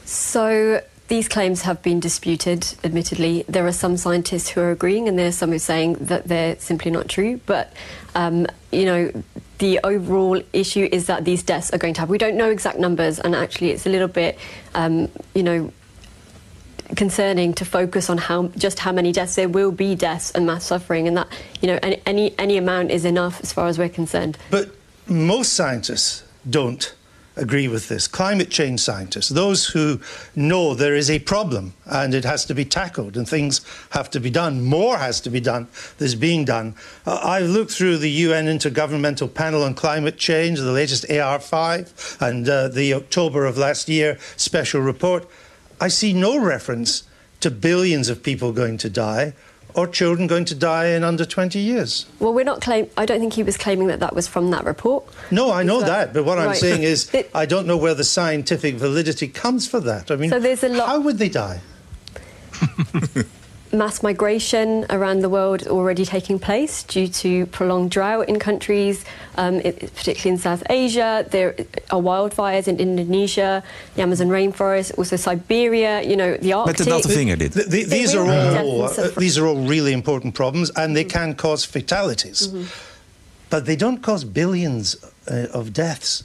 So these claims have been disputed, admittedly. There are some scientists who are agreeing, and there are some who are saying that they're simply not true. But, um, you know, the overall issue is that these deaths are going to happen. We don't know exact numbers, and actually, it's a little bit, um, you know, concerning to focus on how just how many deaths there will be deaths and mass suffering and that you know any any, any amount is enough as far as we're concerned But most scientists don't agree with this. Climate change scientists, those who know there is a problem and it has to be tackled and things have to be done, more has to be done that's being done. Uh, I've looked through the UN Intergovernmental Panel on Climate Change, the latest AR5, and uh, the October of last year special report. I see no reference to billions of people going to die or children going to die in under 20 years. well we're not claim i don't think he was claiming that that was from that report No, I know So- that, but what I'm saying is, (laughs) I don't know where the scientific validity comes for that. I mean, So there's a lot- how would they die? (laughs) mass migration around the world already taking place due to prolonged drought in countries, um, it- particularly in South Asia. There are wildfires in Indonesia, the Amazon rainforest, also Siberia. You know, the Arctic. But Th- th- these are will be death all uh, these are all really important problems, and they can cause fatalities, Mm-hmm. but they don't cause billions uh, of deaths.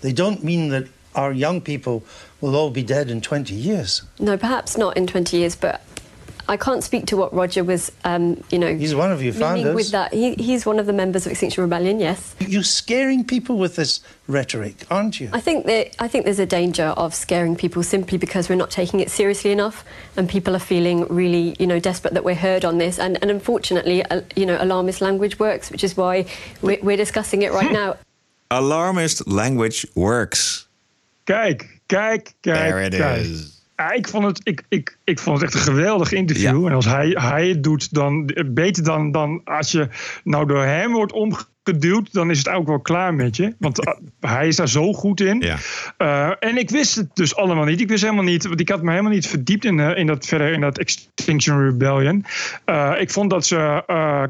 They don't mean that our young people will all be dead in 20 years. No, perhaps not in 20 years, but I can't speak to what Roger was, um, you know. He's one of your meaning founders. With that, he, he's one of the members of Extinction Rebellion. Yes. You're scaring people with this rhetoric, aren't you? I think that I think there's a danger of scaring people simply because we're not taking it seriously enough, and people are feeling really, you know, desperate that we're heard on this. And, and unfortunately, uh, you know, alarmist language works, which is why we're, we're discussing it right (laughs) now. Alarmist language works. Kijk, kijk, kijk. There it kijk. is. Ja, ik, vond het, ik, ik, ik vond het echt een geweldig interview. En als hij, hij het doet, dan beter dan, dan als je nou door hem wordt omgeduwd, dan is het ook wel klaar met je. Want uh, hij is daar zo goed in. Uh, en ik wist het dus allemaal niet. Ik wist helemaal niet, want ik had me helemaal niet verdiept in, uh, in dat verder in dat Extinction Rebellion. Uh, ik vond dat ze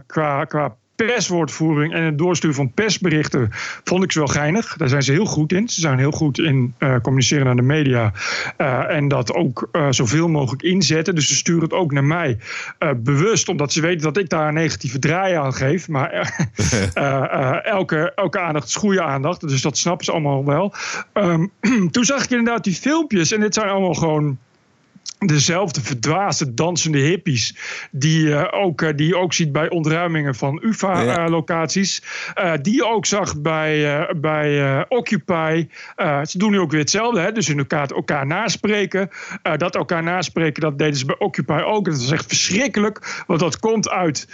qua, qua perswoordvoering en het doorsturen van persberichten vond ik ze wel geinig. Daar zijn ze heel goed in. Ze zijn heel goed in uh, communiceren naar de media uh, en dat ook uh, zoveel mogelijk inzetten. Dus ze sturen het ook naar mij bewust, omdat ze weten dat ik daar een negatieve draai aan geef. Maar (laughs) elke, elke aandacht is goede aandacht, dus dat snappen ze allemaal wel. Um, (clears throat) toen zag ik inderdaad die filmpjes en dit zijn allemaal gewoon dezelfde verdwaasde dansende hippies die, uh, ook, uh, die je ook ziet bij ontruimingen van UvA-locaties. Ja. Uh, die je ook zag bij, bij Occupy. ze doen nu ook weer hetzelfde, hè? dus in elkaar, elkaar naspreken. dat elkaar naspreken, dat deden ze bij Occupy ook. Dat is echt verschrikkelijk, want dat komt uit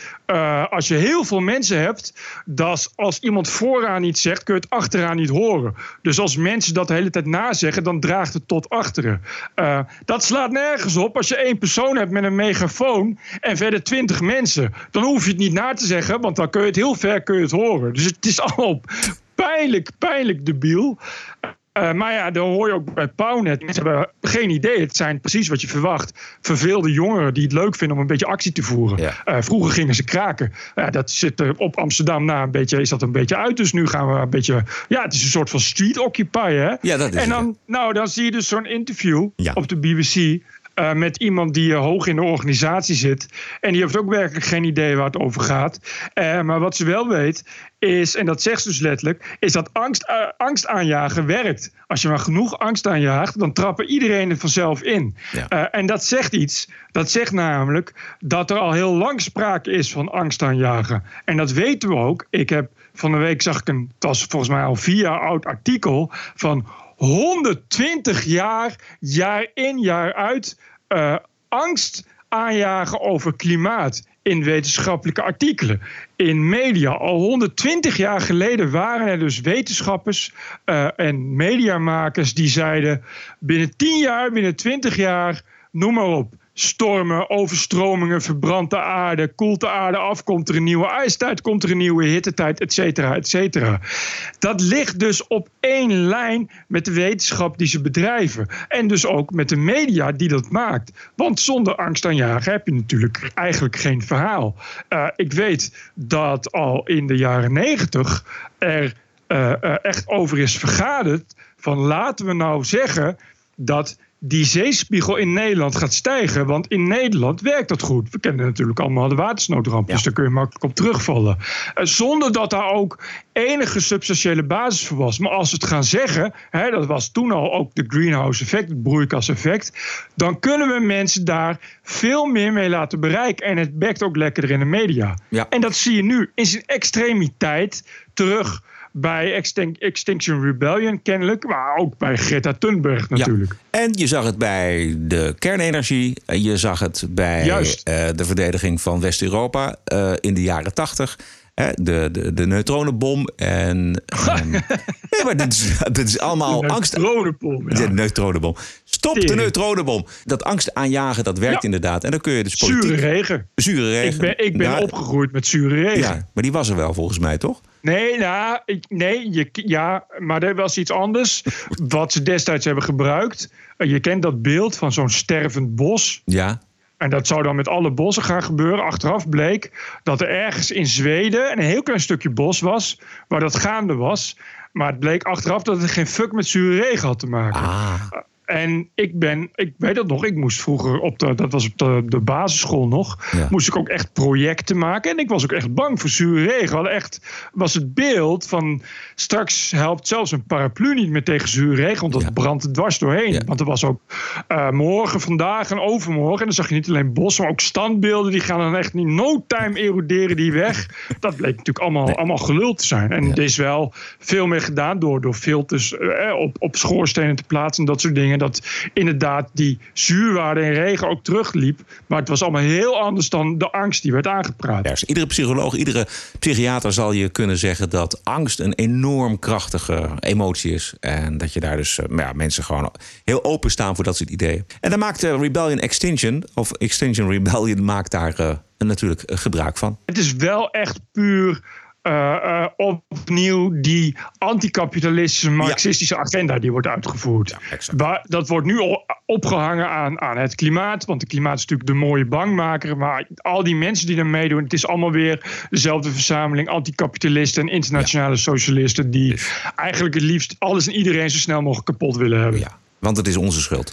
als je heel veel mensen hebt, dat als iemand vooraan iets zegt, kun je het achteraan niet horen. Dus als mensen dat de hele tijd nazeggen, dan draagt het tot achteren. dat slaat nergens nergens op als je één persoon hebt met een megafoon en verder twintig mensen. Dan hoef je het niet na te zeggen, want dan kun je het heel ver kun je het horen. Dus het is allemaal pijnlijk, pijnlijk debiel. Uh, maar ja, dan hoor je ook bij Pownet. Mensen hebben geen idee. Het zijn precies wat je verwacht. Verveelde jongeren die het leuk vinden om een beetje actie te voeren. Ja. Uh, vroeger gingen ze kraken. Uh, dat zit er op Amsterdam na een beetje, is dat een beetje uit. Dus nu gaan we een beetje. Ja, het is een soort van street occupy. Hè? Ja, dat is en dan, het. nou, dan zie je dus zo'n interview ja. op de BBC. Uh, met iemand die uh, hoog in de organisatie zit. En die heeft ook werkelijk geen idee waar het over gaat. Uh, maar wat ze wel weet is, en dat zegt ze dus letterlijk, is dat angst, angst aanjagen werkt. Als je maar genoeg angst aanjaagt, dan trappen iedereen er vanzelf in. Ja. en dat zegt iets. Dat zegt namelijk dat er al heel lang sprake is van angst aanjagen. En dat weten we ook. Ik heb van de week zag ik een, het was volgens mij al vier jaar oud artikel van 120 jaar, jaar in, jaar uit, uh, angst aanjagen over klimaat in wetenschappelijke artikelen, in media. Al 120 jaar geleden waren er dus wetenschappers uh, en mediamakers die zeiden: binnen 10 jaar, binnen 20 jaar, noem maar op stormen, overstromingen, verbrandt de aarde, koelt de aarde af, komt er een nieuwe ijstijd, komt er een nieuwe hittetijd, et cetera, et cetera. Dat ligt dus op één lijn met de wetenschap die ze bedrijven. En dus ook met de media die dat maakt. Want zonder angst aanjagen heb je natuurlijk eigenlijk geen verhaal. Uh, ik weet dat al in de jaren negentig er uh, uh, echt over is vergaderd van laten we nou zeggen dat die zeespiegel in Nederland gaat stijgen. Want in Nederland werkt dat goed. We kennen natuurlijk allemaal de watersnoodramp. Dus daar kun je makkelijk op terugvallen. Uh, zonder dat daar ook enige substantiële basis voor was. Maar als we het gaan zeggen, hè, dat was toen al ook de greenhouse effect, het broeikaseffect. Dan kunnen we mensen daar veel meer mee laten bereiken. En het werkt ook lekkerder in de media. Ja. En dat zie je nu in zijn extremiteit terug bij Extin Extinction Rebellion kennelijk, maar ook bij Greta Thunberg natuurlijk. Ja. En je zag het bij de kernenergie, je zag het bij uh, de verdediging van West-Europa uh, in de jaren tachtig. De, de, de neutronenbom. En, um, (laughs) nee, maar dit is, (laughs) dit is allemaal de angst. Neutronenbom. Ja. De neutronenbom. Stop de neutronenbom. Dat angst aanjagen, dat werkt ja. inderdaad. En dan kun je dus politiek... Zure regen. Zure regen. Ik ben, ik ben nou, opgegroeid met zure regen. Ja, maar die was er wel volgens mij, toch? Nee, nou, nee je, ja, maar dat was iets anders. wat ze destijds hebben gebruikt. Je kent dat beeld van zo'n stervend bos. Ja. En dat zou dan met alle bossen gaan gebeuren. Achteraf bleek dat er ergens in Zweden een heel klein stukje bos was. waar dat gaande was. Maar het bleek achteraf dat het geen fuck met zure regen had te maken. Ah. En ik ben, ik weet dat nog, ik moest vroeger op de, dat was op de, de basisschool nog, Ja. moest ik ook echt projecten maken. En ik was ook echt bang voor zure regen. Echt, was het beeld van straks helpt zelfs een paraplu niet meer tegen zure regen, want dat brandt dwars doorheen. Want er was ook eh, morgen, vandaag en overmorgen. En dan zag je niet alleen bos, maar ook standbeelden. Die gaan dan echt in no time eroderen die weg. (laughs) Dat bleek natuurlijk allemaal, allemaal gelul te zijn. En er is wel veel meer gedaan door, door filters eh, op, op schoorstenen te plaatsen en dat soort dingen. Dat inderdaad die zuurwaarde in regen ook terugliep. Maar het was allemaal heel anders dan de angst die werd aangepraat. Ja, iedere psycholoog, iedere psychiater zal je kunnen zeggen dat angst een enorm krachtige emotie is. En dat je daar dus eh, ja, mensen gewoon heel open staan voor dat soort ideeën. En daar maakt Rebellion Extinction, of Extinction Rebellion, maakt daar uh, natuurlijk gebruik van. Het is wel echt puur uh, uh, opnieuw die anticapitalistische marxistische ja. agenda die wordt uitgevoerd. Ja, dat wordt nu opgehangen aan, aan het klimaat, want het klimaat is natuurlijk de mooie bangmaker, maar al die mensen die er meedoen, het is allemaal weer dezelfde verzameling anticapitalisten en internationale ja. socialisten die dus. eigenlijk het liefst alles en iedereen zo snel mogelijk kapot willen hebben. Ja, want het is onze schuld.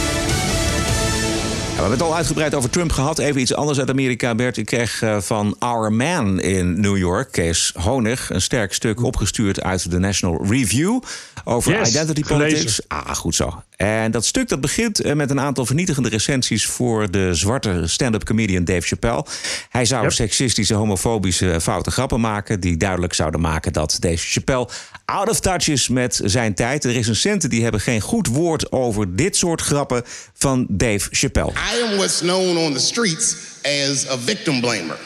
We hebben het al uitgebreid over Trump gehad. Even iets anders uit Amerika, Bert. Ik kreeg uh, van Our Man in New York, Kees Honig... een sterk stuk opgestuurd uit de National Review... over yes, identity gelezen. politics. Ah, goed zo. En dat stuk dat begint uh, met een aantal vernietigende recensies... voor de zwarte stand-up comedian Dave Chappelle. Hij zou Yep. seksistische, homofobische, foute grappen maken... die duidelijk zouden maken dat Dave Chappelle out of touch is met zijn tijd. De recensenten die hebben geen goed woord over dit soort grappen van Dave Chappelle. I am what's known on the streets as a victim blamer.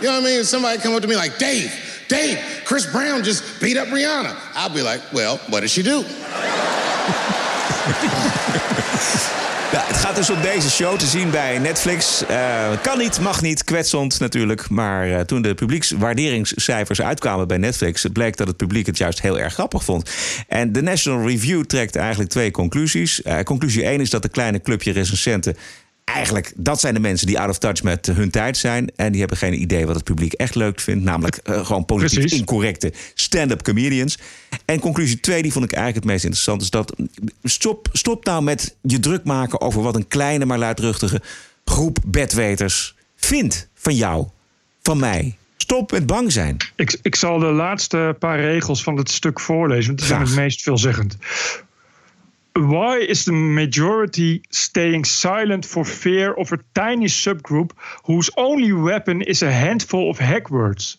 You know what I mean? Somebody come up to me like, Dave, Dave, Chris Brown just beat up Rihanna. I'll be like, well, what did she do? (laughs) Ja, het gaat dus op deze show te zien bij Netflix. Uh, kan niet, mag niet, kwetsend natuurlijk. Maar uh, toen de publiekswaarderingscijfers uitkwamen bij Netflix... bleek dat het publiek het juist heel erg grappig vond. En de National Review trekt eigenlijk twee conclusies. Uh, conclusie 1 is dat een kleine clubje recensenten... Eigenlijk, dat zijn de mensen die out of touch met hun tijd zijn. En die hebben geen idee wat het publiek echt leuk vindt. Namelijk uh, gewoon politiek Precies. incorrecte stand-up comedians. En conclusie 2, die vond ik eigenlijk het meest interessant. Is dat stop, stop nou met je druk maken over wat een kleine maar luidruchtige groep bedweters vindt van jou, van mij. Stop met bang zijn. Ik, ik zal de laatste paar regels van het stuk voorlezen, want die zijn het meest veelzeggend. Why is the majority staying silent for fear of a tiny subgroup whose only weapon is a handful of hack words?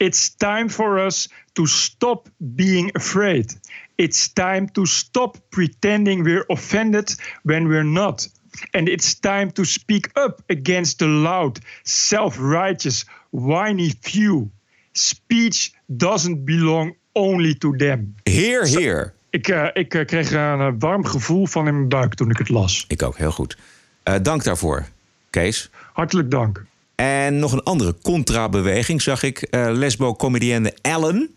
It's time for us to stop being afraid. It's time to stop pretending we're offended when we're not. And it's time to speak up against the loud, self righteous, whiny few. Speech doesn't belong only to them. Heer, heer. Ik, uh, ik uh, kreeg een uh, warm gevoel van in mijn buik toen ik het las. Ik ook, heel goed. dank daarvoor, Kees. Hartelijk dank. En nog een andere contra-beweging zag ik. lesbo-comedienne Ellen,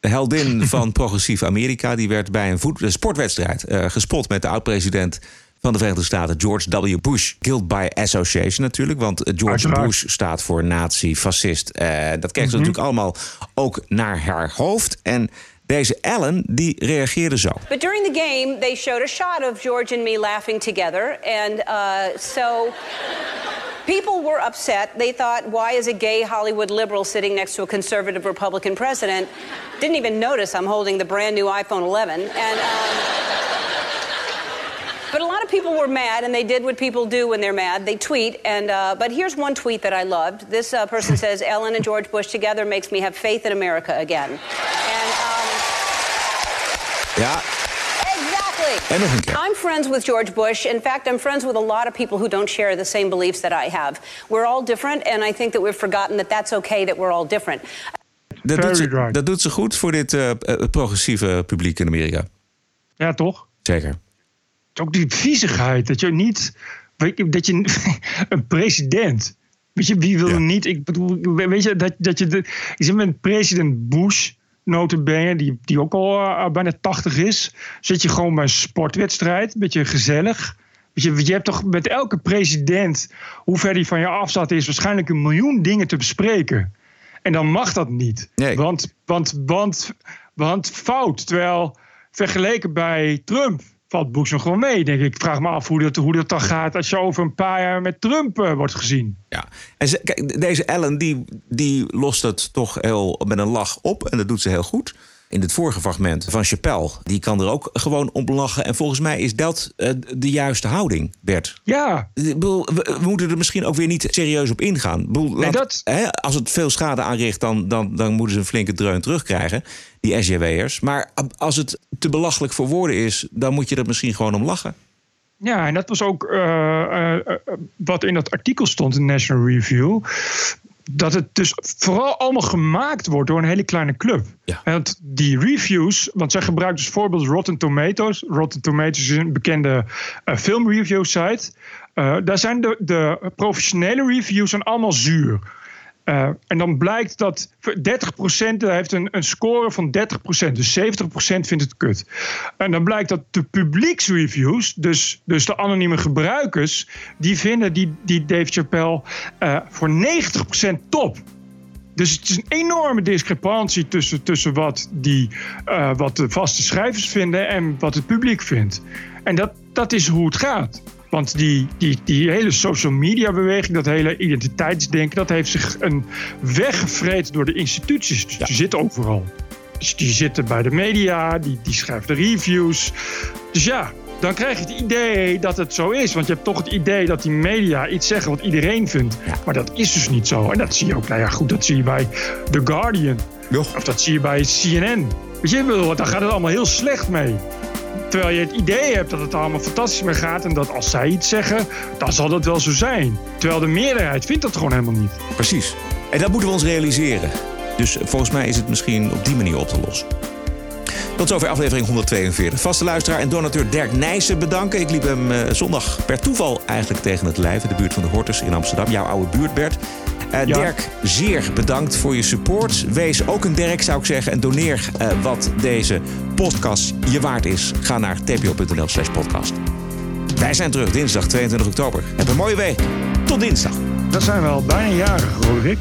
de heldin (laughs) van progressief Amerika... die werd bij een voet- sportwedstrijd gespot met de oud-president van de Verenigde Staten, George W. Bush. Guilt by association natuurlijk, want George Uiteraard. Bush staat voor nazi, fascist. Eh, dat kreeg ze Mhm. natuurlijk allemaal ook naar haar hoofd. En deze Ellen, die reageerde zo. But during the game, they showed a shot of George and me laughing together. And uh, so people were upset. They thought, why is a gay Hollywood liberal sitting next to a conservative Republican president? Didn't even notice I'm holding the brand new iPhone 11. And. Um, But a lot of people were mad, and they did what people do when they're mad. They tweet, and uh, but here's one tweet that I loved. This uh, person (laughs) says, "Ellen and George Bush together makes me have faith in America again." And um, Ja, exactly. En nog een keer. I'm friends with George Bush. In fact, I'm friends with a lot of people who don't share the same beliefs that I have. We're all different, and I think that we've forgotten that that's okay that we're all different. dat doet, ze, dat doet ze goed voor dit eh, eh, progressieve publiek in Amerika. Ja, toch? Zeker. Ook die viezigheid, dat je niet... weet je, Dat je (laughs) een president... Weet je, wie wil niet... Ik bedoel, weet je, dat, dat je... De, je zit met president Bush, notabene, die, die ook al eh, bijna 80 is. Zit je gewoon bij een sportwedstrijd, een beetje gezellig. Je, je hebt toch met elke president, hoe ver die van je af staat, is waarschijnlijk een miljoen dingen te bespreken. En dan mag dat niet. Want, want, want, want fout. Terwijl vergeleken bij Trump valt nog gewoon mee. Denk ik. vraag me af hoe dat, hoe dat dan gaat als je over een paar jaar met Trump eh, wordt gezien. Ja. En kijk, deze Ellen die, die lost het toch heel met een lach op. En dat doet ze heel goed. In het vorige fragment van Chappelle, die kan er ook gewoon om lachen. En volgens mij is dat eh, de juiste houding, Bert. Ja. Bedoel, we, we moeten er misschien ook weer niet serieus op ingaan. Bedoel, laat- hè, als het veel schade aanricht, dan, dan, dan moeten ze een flinke dreun terugkrijgen. Die SJW'ers. Maar als het te belachelijk voor woorden is, dan moet je er misschien gewoon om lachen. Ja, en dat was ook eh, eh, wat in dat artikel stond in National Review. Dat het dus vooral allemaal gemaakt wordt door een hele kleine club. En dat die reviews, want zij gebruikt als voorbeeld Rotten Tomatoes. Rotten Tomatoes is een bekende eh, filmreview site. Eh, daar zijn de, de professionele reviews zijn allemaal zuur. Eh, en dan blijkt dat 30% heeft een, een score van 30%. Dus 70% vindt het kut. En dan blijkt dat de publieksreviews, dus, dus de anonieme gebruikers, die vinden die, die Dave Chappelle eh, voor 90% top. Dus het is een enorme discrepantie tussen, tussen wat, die, eh, wat de vaste schrijvers vinden en wat het publiek vindt. En dat, dat is hoe het gaat. Want die, die, die hele social media beweging, dat hele identiteitsdenken, dat heeft zich een weggevreten door de instituties. Dus die zitten overal. Dus die zitten bij de media, die, die schrijven de reviews. Dus ja, dan krijg je het idee dat het zo is. Want je hebt toch het idee dat die media iets zeggen wat iedereen vindt. Maar dat is dus niet zo. En dat zie je ook, nou ja, goed, dat zie je bij The Guardian. Of dat zie je bij CNN. Weet je, daar gaat het allemaal heel slecht mee. Terwijl je het idee hebt dat het allemaal fantastisch mee gaat. En dat als zij iets zeggen, dan zal dat wel zo zijn. Terwijl de meerderheid vindt dat gewoon helemaal niet. Precies. En dat moeten we ons realiseren. Dus volgens mij is het misschien op die manier op te lossen. Tot zover aflevering 142. Vaste luisteraar en donateur Dirk Nijssen bedanken. Ik liep hem eh, zondag per toeval eigenlijk tegen het lijf... in de buurt van de Hortus in Amsterdam. Jouw oude buurt, Bert. Eh, Dirk, zeer bedankt voor je support. Wees ook een Dirk, zou ik zeggen. En doneer eh, wat deze podcast je waard is. Ga naar tpo.nl slash podcast. Wij zijn terug dinsdag 22 oktober. Heb een mooie week. Tot dinsdag. Dat zijn we al bijna jarig, Roderick.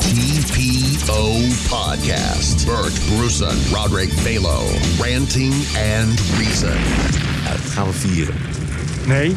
TPO Podcast. Bert Brussen, Roderick Balo. Ranting and Reason. dat gaan we vieren. Nee.